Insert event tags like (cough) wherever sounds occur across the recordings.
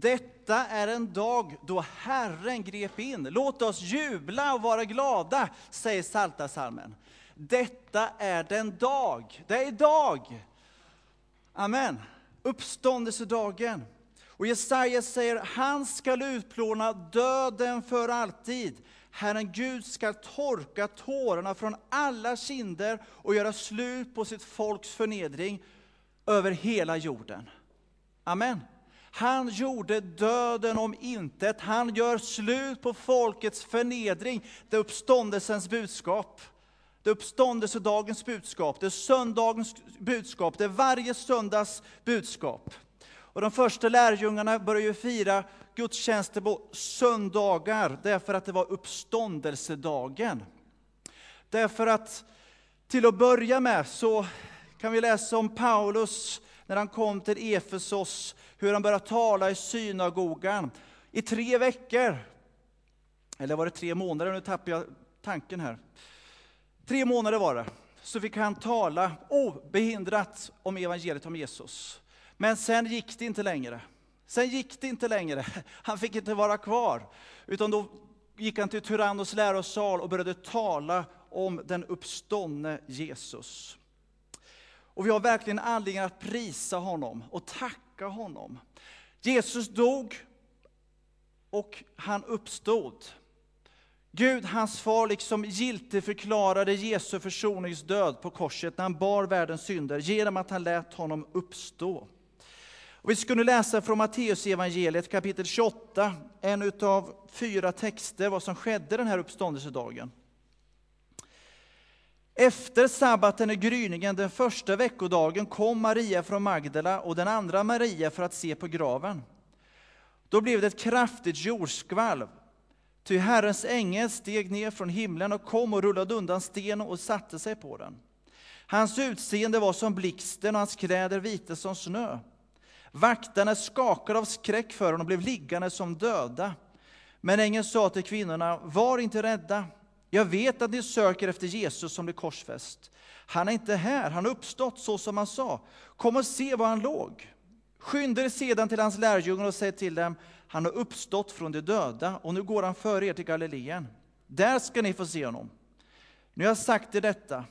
Detta är en dag då Herren grep in. Låt oss jubla och vara glada, säger Psaltarpsalmen. Detta är den dag, det är idag. Amen. Uppståndelsedagen. Och Jesaja säger, han skall utplåna döden för alltid. Herren Gud skall torka tårarna från alla kinder och göra slut på sitt folks förnedring över hela jorden. Amen. Han gjorde döden om intet. Han gör slut på folkets förnedring. Det är uppståndelsens budskap. Det är uppståndelsedagens budskap, det är söndagens budskap, det är varje söndags budskap. Och de första lärjungarna började ju fira gudstjänster på söndagar, därför att det var uppståndelsedagen. Därför att till att börja med så kan vi läsa om Paulus när han kom till Efesos, hur han började tala i synagogan i tre veckor. Eller var det tre månader? Nu tappar jag tanken här. Tre månader var det. Så fick han tala obehindrat om evangeliet om Jesus. Men sen gick det inte längre. Sen gick det inte längre. (laughs) Han fick inte vara kvar. Utan då gick han till Tyrannos lärosal och började tala om den uppståndne Jesus. Och vi har verkligen anledning att prisa honom och tacka honom. Jesus dog och han uppstod. Gud, hans far, liksom giltig förklarade Jesu försoningsdöd på korset när han bar världens synder genom att han lät honom uppstå. Och vi skulle läsa från Matteus evangeliet kapitel 28, en av fyra texter, vad som skedde den här uppståndelsedagen. Efter sabbaten i gryningen den första veckodagen kom Maria från Magdala och den andra Maria för att se på graven. Då blev det ett kraftigt jordskalv, ty Herrens ängel steg ner från himlen och kom och rullade undan stenen och satte sig på den. Hans utseende var som blixten och hans kläder vita som snö. Vakterna skakade av skräck för honom och blev liggande som döda. Men ängeln sa till kvinnorna, var inte rädda. Jag vet att ni söker efter Jesus som blev korsfäst. Han är inte här, han har uppstått så som han sa. Kom och se var han låg. Skynda er sedan till hans lärjungar och säg till dem, han har uppstått från de döda och nu går han före er till Galileen. Där ska ni få se honom. Nu har jag sagt er detta.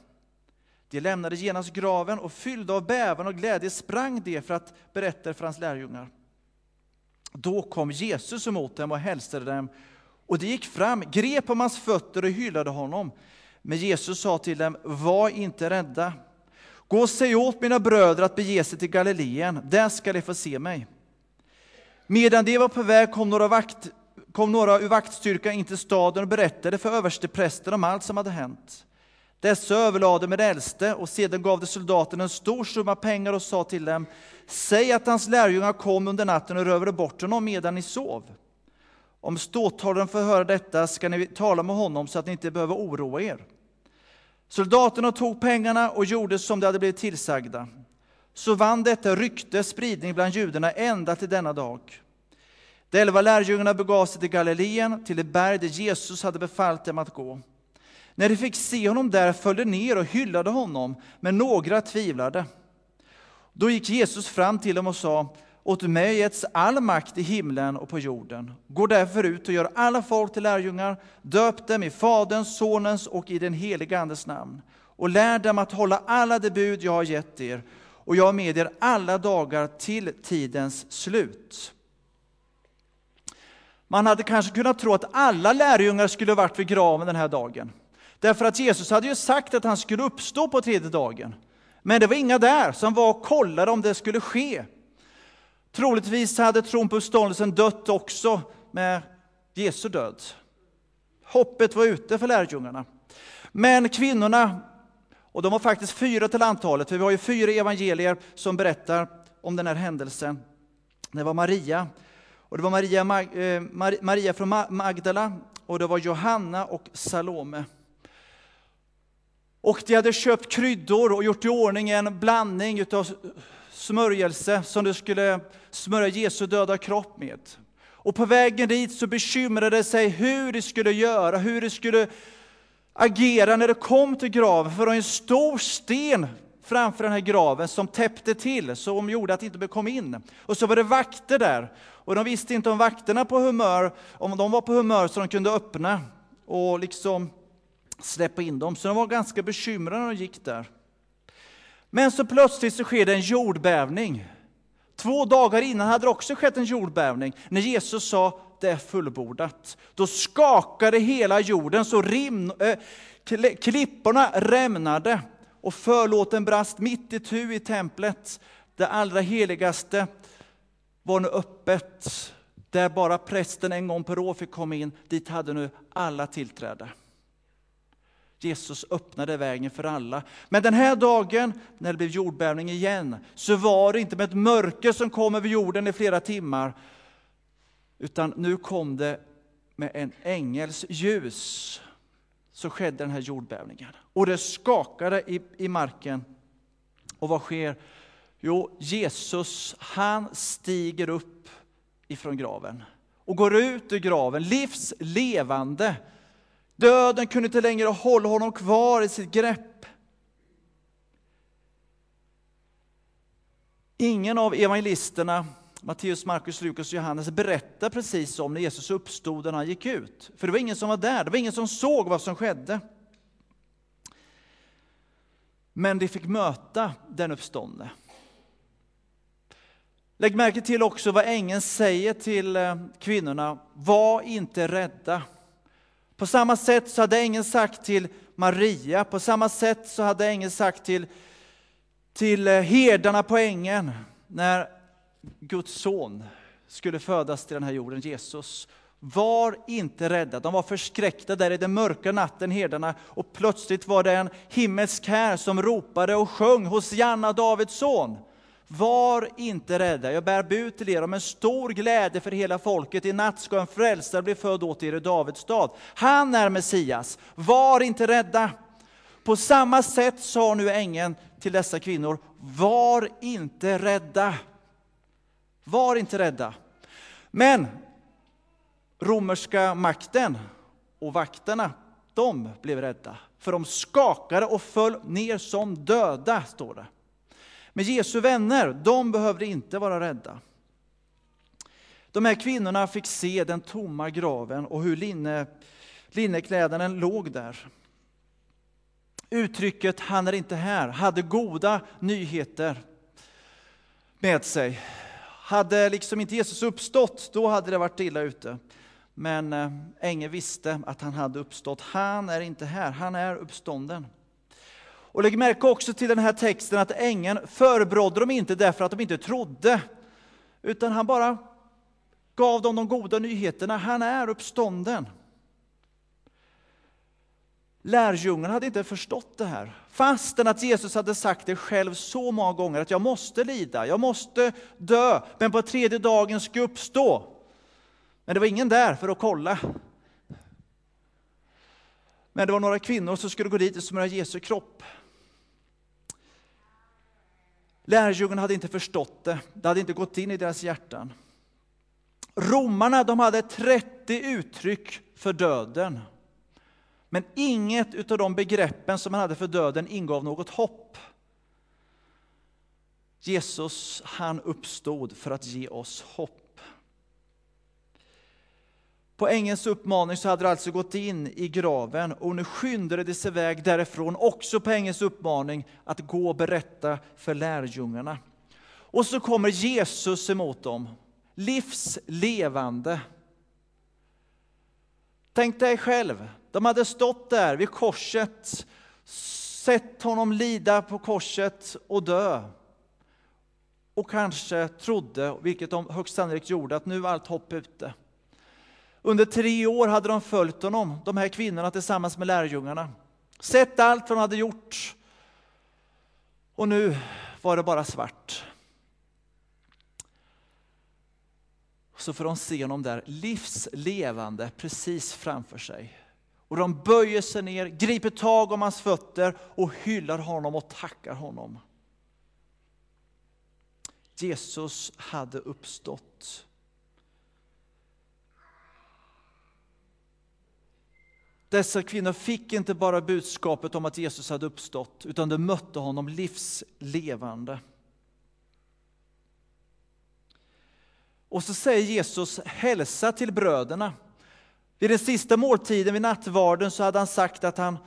De lämnade genast graven och fyllda av bävan och glädje sprang de för att berätta för hans lärjungar. Då kom Jesus emot dem och hälsade dem och de gick fram, grep om hans fötter och hyllade honom. Men Jesus sa till dem, var inte rädda. Gå och säg åt mina bröder att bege sig till Galileen, där ska de få se mig. Medan de var på väg kom några, vakt, kom några ur vaktstyrkan in till staden och berättade för översteprästen om allt som hade hänt. Dessa överlade med de äldste och sedan gav de soldaten en stor summa pengar och sa till dem, säg att hans lärjungar kom under natten och rövade bort honom medan ni sov. Om ståthållaren får höra detta ska ni tala med honom så att ni inte behöver oroa er. Soldaterna tog pengarna och gjorde som de hade blivit tillsagda. Så vann detta rykte spridning bland judarna ända till denna dag. De elva lärjungarna begav sig till Galileen, till det berg där Jesus hade befallt dem att gå. När de fick se honom där föll de ner och hyllade honom, men några tvivlade. Då gick Jesus fram till dem och sa, åt mig getts all makt i himlen och på jorden. Gå därför ut och gör alla folk till lärjungar, döp dem i Faderns, Sonens och i den helige Andes namn och lär dem att hålla alla de bud jag har gett er, och jag med er alla dagar till tidens slut. Man hade kanske kunnat tro att alla lärjungar skulle varit vid graven den här dagen. Därför att Jesus hade ju sagt att han skulle uppstå på tredje dagen. Men det var inga där som var och kollade om det skulle ske. Troligtvis hade tron på uppståndelsen dött också med Jesu död. Hoppet var ute för lärjungarna. Men kvinnorna, och de var faktiskt fyra till antalet, för vi har ju fyra evangelier som berättar om den här händelsen. Det var Maria, och det var Maria, eh, Maria från Magdala, och det var Johanna och Salome. Och de hade köpt kryddor och gjort i ordning en blandning utav smörjelse som de skulle smörja Jesu döda kropp med. Och på vägen dit så bekymrade de sig hur de skulle göra, hur de skulle agera när de kom till graven. För en stor sten framför den här graven som täppte till, som gjorde att det inte kom in. Och så var det vakter där. Och de visste inte om vakterna på humör, om de var på humör så de kunde öppna och liksom släppa in dem. Så de var ganska bekymrade när de gick där. Men så plötsligt så sker det en jordbävning. Två dagar innan hade det också skett en jordbävning när Jesus sa det är fullbordat. Då skakade hela jorden så rim, äh, klipporna rämnade och förlåten brast mitt i tu i templet. Det allra heligaste var nu öppet, där bara prästen en gång per år fick komma in. Dit hade nu alla tillträde. Jesus öppnade vägen för alla. Men den här dagen, när det blev jordbävning igen, så var det inte med ett mörker som kom över jorden i flera timmar, utan nu kom det med en ängels ljus. Så skedde den här jordbävningen. Och det skakade i, i marken. Och vad sker? Jo, Jesus, han stiger upp ifrån graven och går ut ur graven, livs levande. Döden kunde inte längre hålla honom kvar i sitt grepp. Ingen av evangelisterna, Matteus, Markus, Lukas och Johannes, berättar precis om när Jesus uppstod när han gick ut. För det var ingen som var där, det var ingen som såg vad som skedde. Men de fick möta den uppståndne. Lägg märke till också vad ängeln säger till eh, kvinnorna. Var inte rädda. På samma sätt så hade ängeln sagt till Maria, på samma sätt så hade ängeln sagt till, till eh, herdarna på ängen när Guds son skulle födas till den här jorden, Jesus. Var inte rädda, de var förskräckta där i den mörka natten, herdarna, och plötsligt var det en himmelsk här som ropade och sjöng hos Janna, Davids son. Var inte rädda, jag bär bud till er om en stor glädje för hela folket. I natt ska en frälsare bli född åt er i Davids stad. Han är Messias. Var inte rädda. På samma sätt sa nu ängeln till dessa kvinnor, var inte rädda. Var inte rädda. Men romerska makten och vakterna, de blev rädda. För de skakade och föll ner som döda, står det. Men Jesu vänner, de behövde inte vara rädda. De här kvinnorna fick se den tomma graven och hur linne, linnekläderna låg där. Uttrycket ”han är inte här” hade goda nyheter med sig. Hade liksom inte Jesus uppstått, då hade det varit illa ute. Men eh, ängeln visste att han hade uppstått. Han är inte här, han är uppstånden. Och lägg märke också till den här texten att ängeln förebrådde dem inte därför att de inte trodde, utan han bara gav dem de goda nyheterna. Han är uppstånden. Lärjungarna hade inte förstått det här, fastän att Jesus hade sagt det själv så många gånger att jag måste lida, jag måste dö, men på tredje dagen ska jag uppstå. Men det var ingen där för att kolla. Men det var några kvinnor som skulle gå dit och smörja Jesu kropp. Lärjungarna hade inte förstått det, det hade inte gått in i deras hjärtan. Romarna de hade 30 uttryck för döden. Men inget av de begreppen som man hade för döden ingav något hopp. Jesus han uppstod för att ge oss hopp. På ängelns uppmaning så hade de alltså gått in i graven och nu skyndade de sig iväg därifrån, också på ängelns uppmaning, att gå och berätta för lärjungarna. Och så kommer Jesus emot dem, livslevande. Tänk dig själv, de hade stått där vid korset, sett honom lida på korset och dö. Och kanske trodde, vilket de högst sannolikt gjorde, att nu var allt hopp ute. Under tre år hade de följt honom, de här kvinnorna tillsammans med lärjungarna. Sett allt vad de hade gjort. Och nu var det bara svart. Så får de se honom där livslevande precis framför sig. Och de böjer sig ner, griper tag om hans fötter och hyllar honom och tackar honom. Jesus hade uppstått. Dessa kvinnor fick inte bara budskapet om att Jesus hade uppstått, utan de mötte honom livslevande. Och så säger Jesus hälsa till bröderna. Vid den sista måltiden vid nattvarden så hade han sagt att han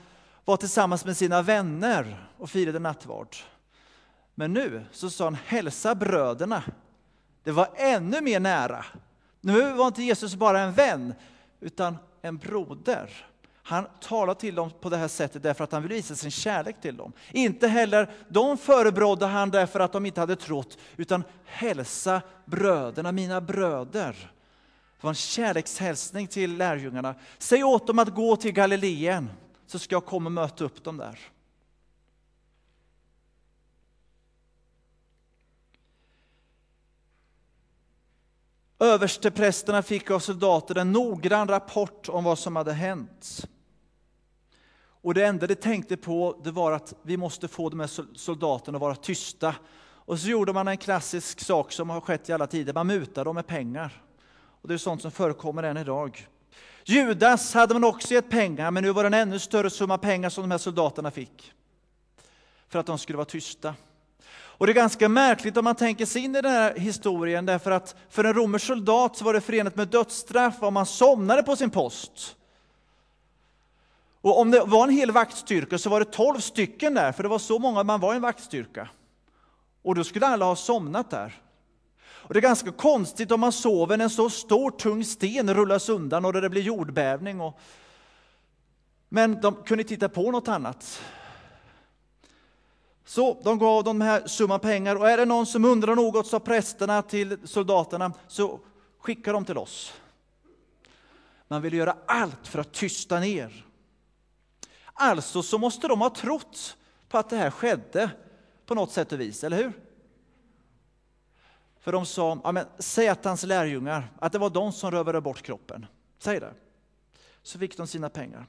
var tillsammans med sina vänner och firade nattvard. Men nu så sa han hälsa bröderna. Det var ännu mer nära. Nu var inte Jesus bara en vän, utan en broder. Han talar till dem på det här sättet därför att han vill visa sin kärlek till dem. Inte heller de förebrådde han därför att de inte hade trott, utan hälsa bröderna, mina bröder. Det var en kärlekshälsning till lärjungarna. Säg åt dem att gå till Galileen, så ska jag komma och möta upp dem där. Översteprästerna fick av soldaterna en noggrann rapport om vad som hade hänt. Och det enda de tänkte på det var att vi måste få de här soldaterna att vara tysta. Och så gjorde man en klassisk sak som har skett i alla tider, man mutade dem med pengar. Och det är sånt som förekommer än idag. Judas hade man också gett pengar, men nu var det en ännu större summa pengar som de här soldaterna fick. För att de skulle vara tysta. Och det är ganska märkligt om man tänker sig in i den här historien, därför att för en romersk soldat så var det förenat med dödsstraff om man somnade på sin post. Och om det var en hel vaktstyrka så var det tolv stycken där, för det var så många man var i en vaktstyrka. Och då skulle alla ha somnat där. Och det är ganska konstigt om man sover när en så stor tung sten rullas undan och det blir jordbävning. Och... Men de kunde titta på något annat. Så de gav de här summan pengar och är det någon som undrar något sa prästerna till soldaterna så skicka dem till oss. Man vill göra allt för att tysta ner. Alltså så måste de ha trott på att det här skedde på något sätt och vis, eller hur? För de sa, ja, men, säg att hans lärjungar, att det var de som rövade bort kroppen. Säg det. Så fick de sina pengar.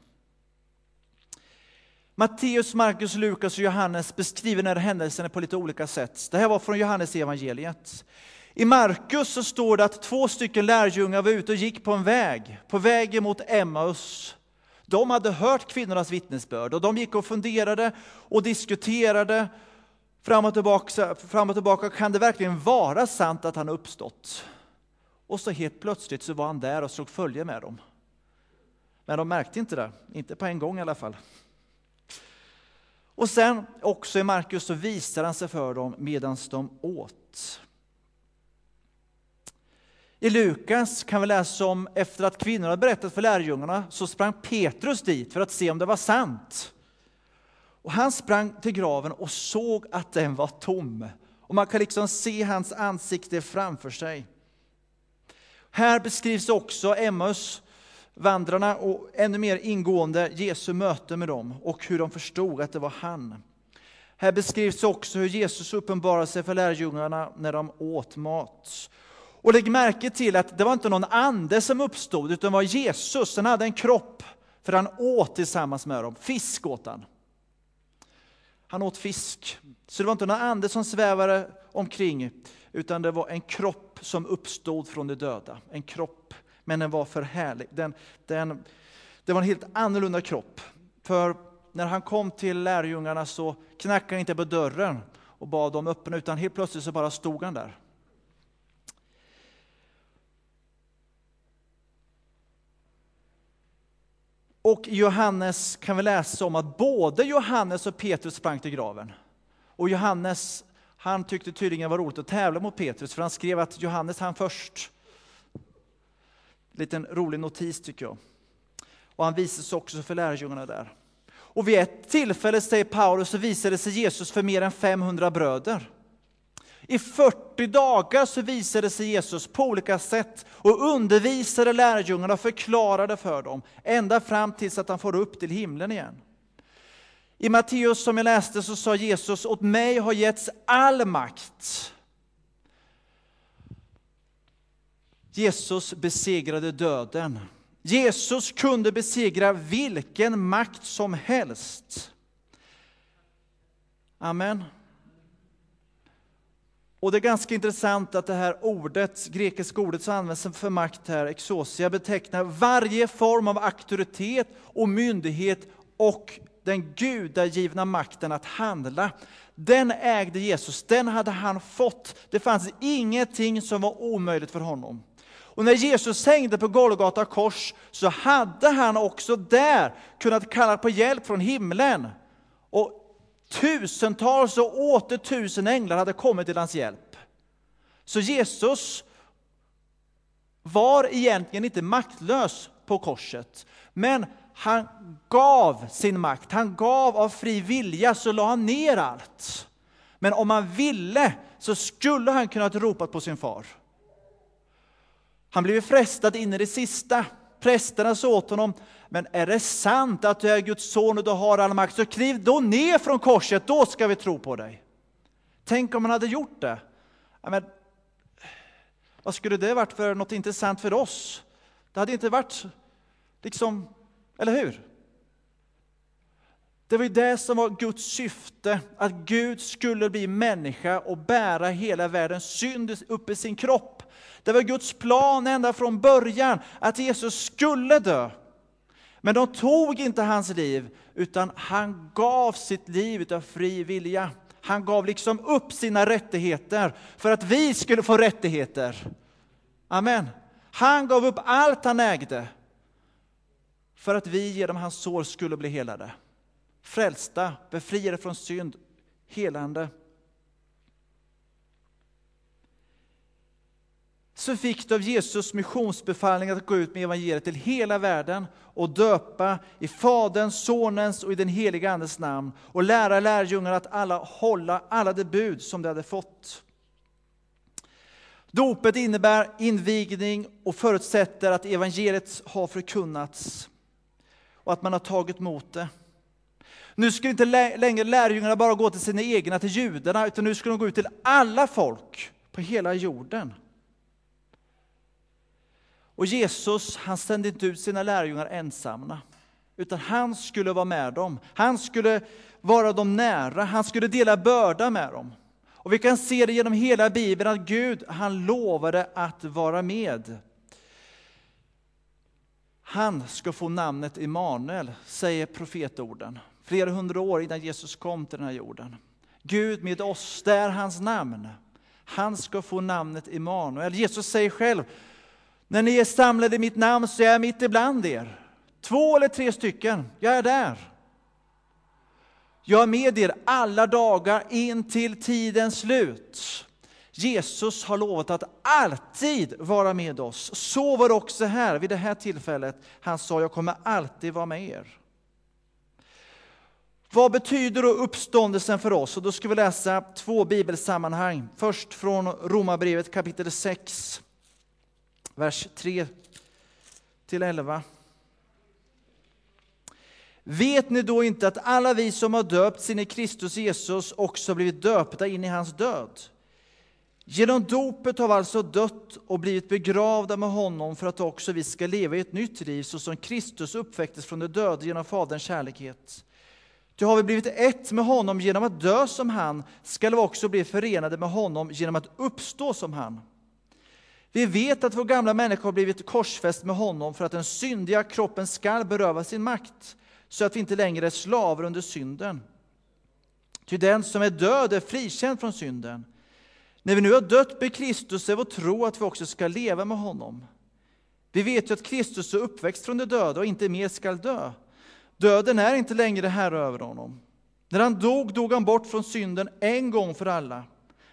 Matteus, Markus, Lukas och Johannes beskriver den här händelsen på lite olika sätt. Det här var från Johannes evangeliet. I Markus så står det att två stycken lärjungar var ute och gick på en väg, på vägen mot Emmaus. De hade hört kvinnornas vittnesbörd och de gick och funderade och diskuterade fram och, tillbaka, fram och tillbaka. Kan det verkligen vara sant att han uppstått? Och så helt plötsligt så var han där och slog följe med dem. Men de märkte inte det, inte på en gång i alla fall. Och sen också i Markus så visar han sig för dem medan de åt. I Lukas kan vi läsa om efter att kvinnorna berättat för lärjungarna så sprang Petrus dit för att se om det var sant. Och han sprang till graven och såg att den var tom. Och man kan liksom se hans ansikte framför sig. Här beskrivs också Emmaus vandrarna och ännu mer ingående Jesu möte med dem och hur de förstod att det var han. Här beskrivs också hur Jesus uppenbarade sig för lärjungarna när de åt mat. Och lägg märke till att det var inte någon ande som uppstod, utan det var Jesus. Han hade en kropp, för han åt tillsammans med dem. Fisk åt han. Han åt fisk. Så det var inte någon ande som svävade omkring, utan det var en kropp som uppstod från de döda. En kropp, men den var för härlig. Den, den, det var en helt annorlunda kropp. För när han kom till lärjungarna så knackade han inte på dörren och bad dem öppna, utan helt plötsligt så bara stod han där. Och i Johannes kan vi läsa om att både Johannes och Petrus sprang till graven. Och Johannes, han tyckte tydligen det var roligt att tävla mot Petrus, för han skrev att Johannes han först. Liten rolig notis tycker jag. Och han visades också för lärjungarna där. Och vid ett tillfälle, säger Paulus, så visade sig Jesus för mer än 500 bröder. I 40 dagar så visade sig Jesus på olika sätt och undervisade lärjungarna och förklarade för dem, ända fram tills att han får upp till himlen igen. I Matteus som jag läste så sa Jesus, åt mig har getts all makt. Jesus besegrade döden. Jesus kunde besegra vilken makt som helst. Amen. Och det är ganska intressant att det här ordet, grekiska ordet som används för makt här, exosia, betecknar varje form av auktoritet och myndighet och den gudagivna makten att handla. Den ägde Jesus, den hade han fått. Det fanns ingenting som var omöjligt för honom. Och när Jesus hängde på Golgata kors så hade han också där kunnat kalla på hjälp från himlen. Och tusentals och åter tusen änglar hade kommit till hans hjälp. Så Jesus var egentligen inte maktlös på korset, men han gav sin makt, han gav av fri vilja, så la han ner allt. Men om han ville så skulle han kunnat ropa på sin far. Han blev frestad in i det sista. Prästerna sa åt honom, men är det sant att du är Guds son och du har all makt, så kliv då ner från korset, då ska vi tro på dig. Tänk om han hade gjort det. Men, vad skulle det varit för något intressant för oss? Det hade inte varit liksom, eller hur? Det var ju det som var Guds syfte, att Gud skulle bli människa och bära hela världens synd upp i sin kropp. Det var Guds plan ända från början, att Jesus skulle dö. Men de tog inte hans liv, utan han gav sitt liv av fri vilja. Han gav liksom upp sina rättigheter för att vi skulle få rättigheter. Amen. Han gav upp allt han ägde för att vi genom hans sår skulle bli helade. Frälsta, befriade från synd, helande. Så fick de av Jesus missionsbefallning att gå ut med evangeliet till hela världen och döpa i Faderns, Sonens och i den heliga Andes namn och lära lärjungarna att alla hålla alla de bud som de hade fått. Dopet innebär invigning och förutsätter att evangeliet har förkunnats och att man har tagit emot det. Nu skulle inte längre lärjungarna bara gå till sina egna, till judarna, utan nu skulle de gå ut till alla folk på hela jorden. Och Jesus, han sände inte ut sina lärjungar ensamma, utan han skulle vara med dem. Han skulle vara dem nära, han skulle dela börda med dem. Och vi kan se det genom hela Bibeln att Gud, han lovade att vara med. Han ska få namnet Immanuel, säger profetorden, flera hundra år innan Jesus kom till den här jorden. Gud med oss, det är hans namn. Han ska få namnet Immanuel. Jesus säger själv, när ni är samlade i mitt namn så är jag mitt ibland er. Två eller tre stycken, jag är där. Jag är med er alla dagar in till tidens slut. Jesus har lovat att alltid vara med oss. Så var det också här vid det här tillfället. Han sa, jag kommer alltid vara med er. Vad betyder då uppståndelsen för oss? Och då ska vi läsa två bibelsammanhang. Först från Romarbrevet kapitel 6 vers 3 till 11. Vet ni då inte att alla vi som har döpts in i Kristus Jesus också blivit döpta in i hans död? Genom dopet har vi alltså dött och blivit begravda med honom för att också vi ska leva i ett nytt liv så som Kristus uppväcktes från de döda genom Faderns kärlekhet. Ty har vi blivit ett med honom genom att dö som han skall vi också bli förenade med honom genom att uppstå som han. Vi vet att vår gamla människa har blivit korsfäst med honom för att den syndiga kroppen skall beröva sin makt, så att vi inte längre är slavar under synden. Ty den som är död är frikänd från synden. När vi nu har dött med Kristus är vår tro att vi också ska leva med honom. Vi vet ju att Kristus är uppväxt från de döda och inte mer skall dö. Döden är inte längre herre över honom. När han dog, dog han bort från synden en gång för alla.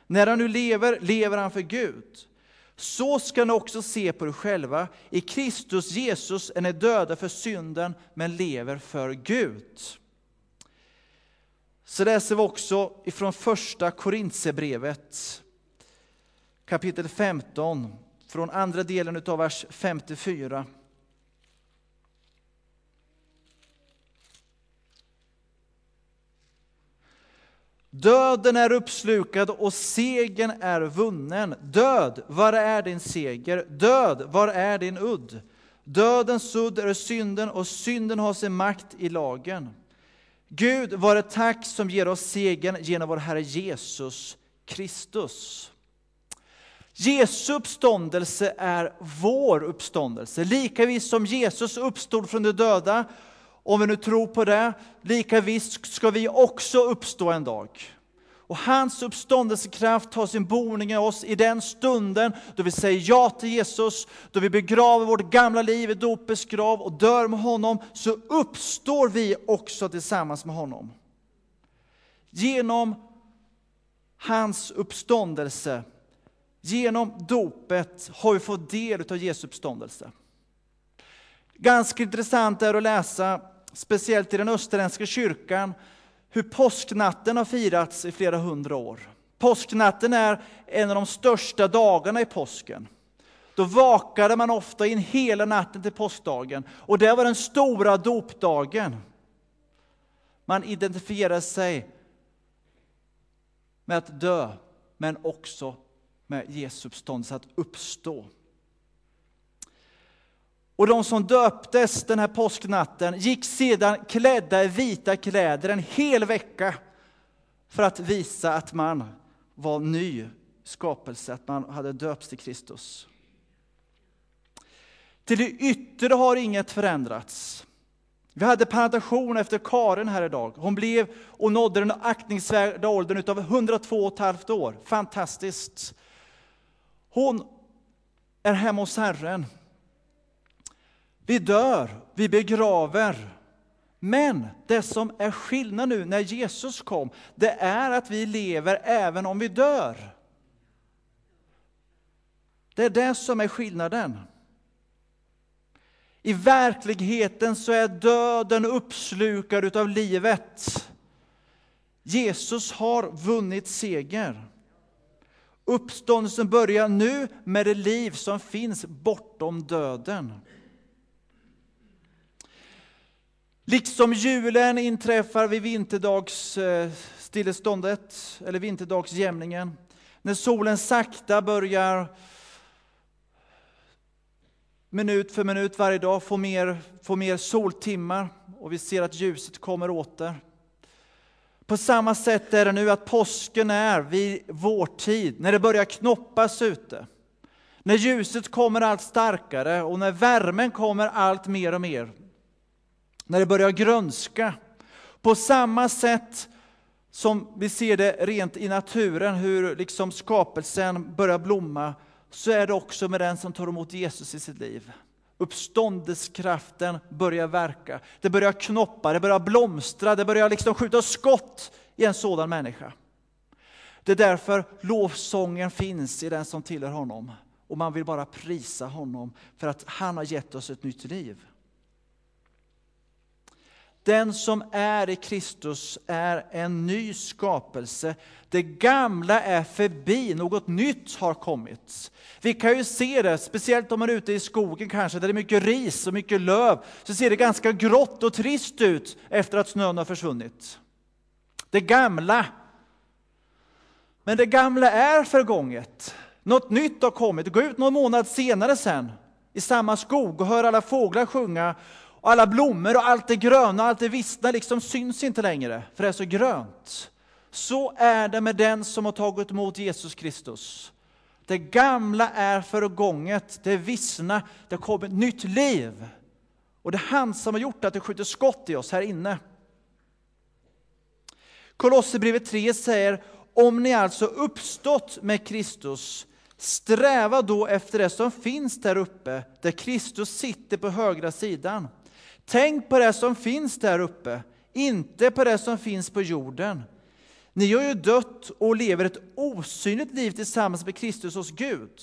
När han nu lever, lever han för Gud. Så ska ni också se på er själva. I Kristus Jesus är ni döda för synden, men lever för Gud. Så läser vi också ifrån första Korintierbrevet, kapitel 15, från andra delen av vers 54. Döden är uppslukad och segern är vunnen. Död, var är din seger? Död, var är din udd? Dödens udd är synden och synden har sin makt i lagen. Gud, var det tack som ger oss segern genom vår Herre Jesus Kristus. Jesu uppståndelse är vår uppståndelse. Lika visst som Jesus uppstod från de döda, om vi nu tror på det, lika visst ska vi också uppstå en dag. Och hans uppståndelsekraft tar sin boning i oss i den stunden då vi säger ja till Jesus, då vi begraver vårt gamla liv i dopets grav och dör med honom, så uppstår vi också tillsammans med honom. Genom hans uppståndelse, genom dopet, har vi fått del av Jesu uppståndelse. Ganska intressant är att läsa, speciellt i den österländska kyrkan, hur påsknatten har firats i flera hundra år. Påsknatten är en av de största dagarna i påsken. Då vakade man ofta in hela natten till påskdagen och det var den stora dopdagen. Man identifierade sig med att dö, men också med Jesu uppståndelse, att uppstå. Och de som döptes den här påsknatten gick sedan klädda i vita kläder en hel vecka för att visa att man var ny skapelse, att man hade döpts till Kristus. Till det yttre har inget förändrats. Vi hade presentation efter Karin här idag. Hon blev och nådde den aktningsvärda åldern av 102,5 år. Fantastiskt. Hon är hemma hos Herren. Vi dör, vi begraver. Men det som är skillnad nu när Jesus kom, det är att vi lever även om vi dör. Det är det som är skillnaden. I verkligheten så är döden uppslukad av livet. Jesus har vunnit seger. Uppståndelsen börjar nu med det liv som finns bortom döden. Liksom julen inträffar vid vinterdagsstilleståndet, eh, eller vinterdagsjämningen, när solen sakta börjar minut för minut varje dag få mer, få mer soltimmar och vi ser att ljuset kommer åter. På samma sätt är det nu att påsken är vid vårtid, när det börjar knoppas ute. När ljuset kommer allt starkare och när värmen kommer allt mer och mer när det börjar grönska. På samma sätt som vi ser det rent i naturen, hur liksom skapelsen börjar blomma, så är det också med den som tar emot Jesus i sitt liv. Uppståndeskraften börjar verka. Det börjar knoppa, det börjar blomstra, det börjar liksom skjuta skott i en sådan människa. Det är därför lovsången finns i den som tillhör honom. Och man vill bara prisa honom för att han har gett oss ett nytt liv. Den som är i Kristus är en ny skapelse. Det gamla är förbi, något nytt har kommit. Vi kan ju se det, speciellt om man är ute i skogen kanske, där det är mycket ris och mycket löv, så ser det ganska grått och trist ut efter att snön har försvunnit. Det gamla. Men det gamla är förgånget. Något nytt har kommit. Gå ut någon månad senare sen i samma skog och hör alla fåglar sjunga och alla blommor och allt det gröna, allt det vissna liksom syns inte längre, för det är så grönt. Så är det med den som har tagit emot Jesus Kristus. Det gamla är förgånget, det vissna, det kommer ett nytt liv. Och det är han som har gjort att det skjuter skott i oss här inne. Kolosserbrevet 3 säger, om ni alltså uppstått med Kristus, sträva då efter det som finns där uppe, där Kristus sitter på högra sidan. Tänk på det som finns där uppe, inte på det som finns på jorden. Ni har ju dött och lever ett osynligt liv tillsammans med Kristus hos Gud.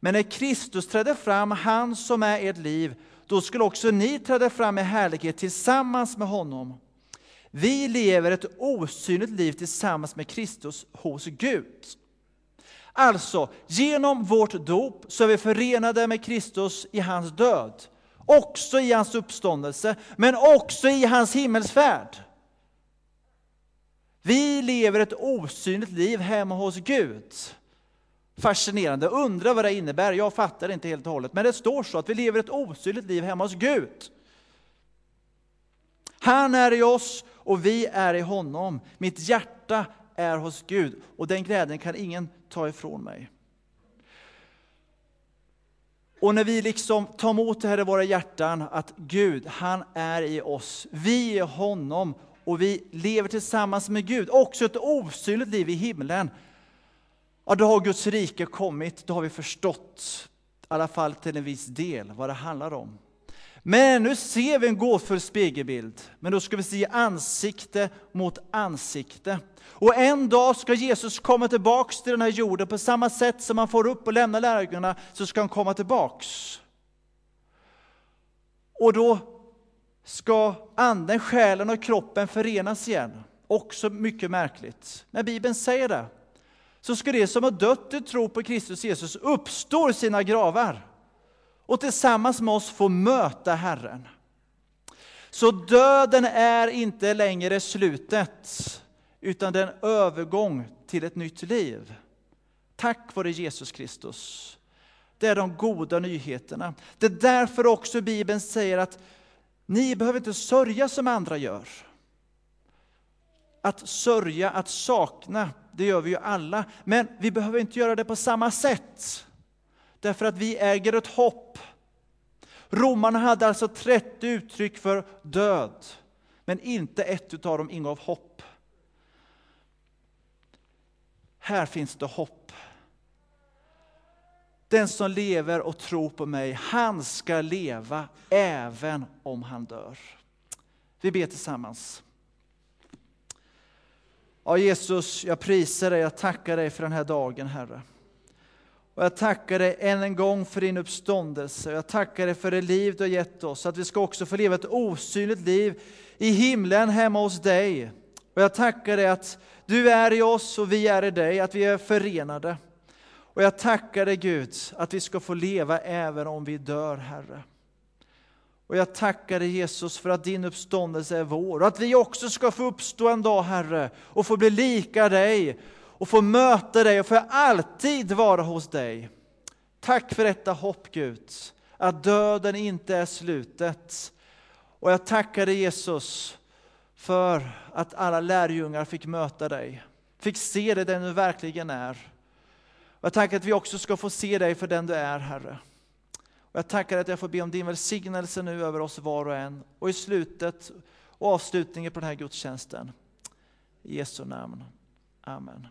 Men när Kristus trädde fram, han som är ert liv, då skulle också ni träda fram i härlighet tillsammans med honom. Vi lever ett osynligt liv tillsammans med Kristus hos Gud. Alltså, genom vårt dop så är vi förenade med Kristus i hans död också i hans uppståndelse, men också i hans himmelsfärd. Vi lever ett osynligt liv hemma hos Gud. Fascinerande, undrar vad det innebär. Jag fattar inte helt och hållet, men det står så att vi lever ett osynligt liv hemma hos Gud. Han är i oss och vi är i honom. Mitt hjärta är hos Gud och den glädjen kan ingen ta ifrån mig. Och när vi liksom tar emot det här i våra hjärtan, att Gud, han är i oss, vi är honom och vi lever tillsammans med Gud, också ett osynligt liv i himlen. Ja, då har Guds rike kommit, då har vi förstått, i alla fall till en viss del, vad det handlar om. Men nu ser vi en gåtfull spegelbild, men då ska vi se ansikte mot ansikte. Och en dag ska Jesus komma tillbaks till den här jorden på samma sätt som han får upp och lämnar lärjungarna, så ska han komma tillbaks. Och då ska anden, själen och kroppen förenas igen. Också mycket märkligt. När Bibeln säger det, så ska det som har dött i tro på Kristus Jesus uppstå ur sina gravar och tillsammans med oss få möta Herren. Så döden är inte längre slutet, utan det är en övergång till ett nytt liv. Tack vare Jesus Kristus. Det är de goda nyheterna. Det är därför också Bibeln säger att ni behöver inte sörja som andra gör. Att sörja, att sakna, det gör vi ju alla. Men vi behöver inte göra det på samma sätt. Därför att vi äger ett hopp. Romarna hade alltså 30 uttryck för död, men inte ett av dem ingav hopp. Här finns det hopp. Den som lever och tror på mig, han ska leva även om han dör. Vi ber tillsammans. Ja, Jesus, jag prisar dig, jag tackar dig för den här dagen, Herre. Och jag tackar dig än en gång för din uppståndelse. Jag tackar dig för det liv du har gett oss, att vi ska också få leva ett osynligt liv i himlen hemma hos dig. Och jag tackar dig att du är i oss och vi är i dig, att vi är förenade. Och jag tackar dig Gud, att vi ska få leva även om vi dör, Herre. Och jag tackar dig Jesus för att din uppståndelse är vår och att vi också ska få uppstå en dag, Herre, och få bli lika dig och få möta dig och få alltid vara hos dig. Tack för detta hopp Gud, att döden inte är slutet. Och jag tackar dig Jesus för att alla lärjungar fick möta dig, fick se dig den du verkligen är. Och jag tackar att vi också ska få se dig för den du är Herre. Och jag tackar att jag får be om din välsignelse nu över oss var och en och i slutet och avslutningen på den här gudstjänsten. I Jesu namn. Amen.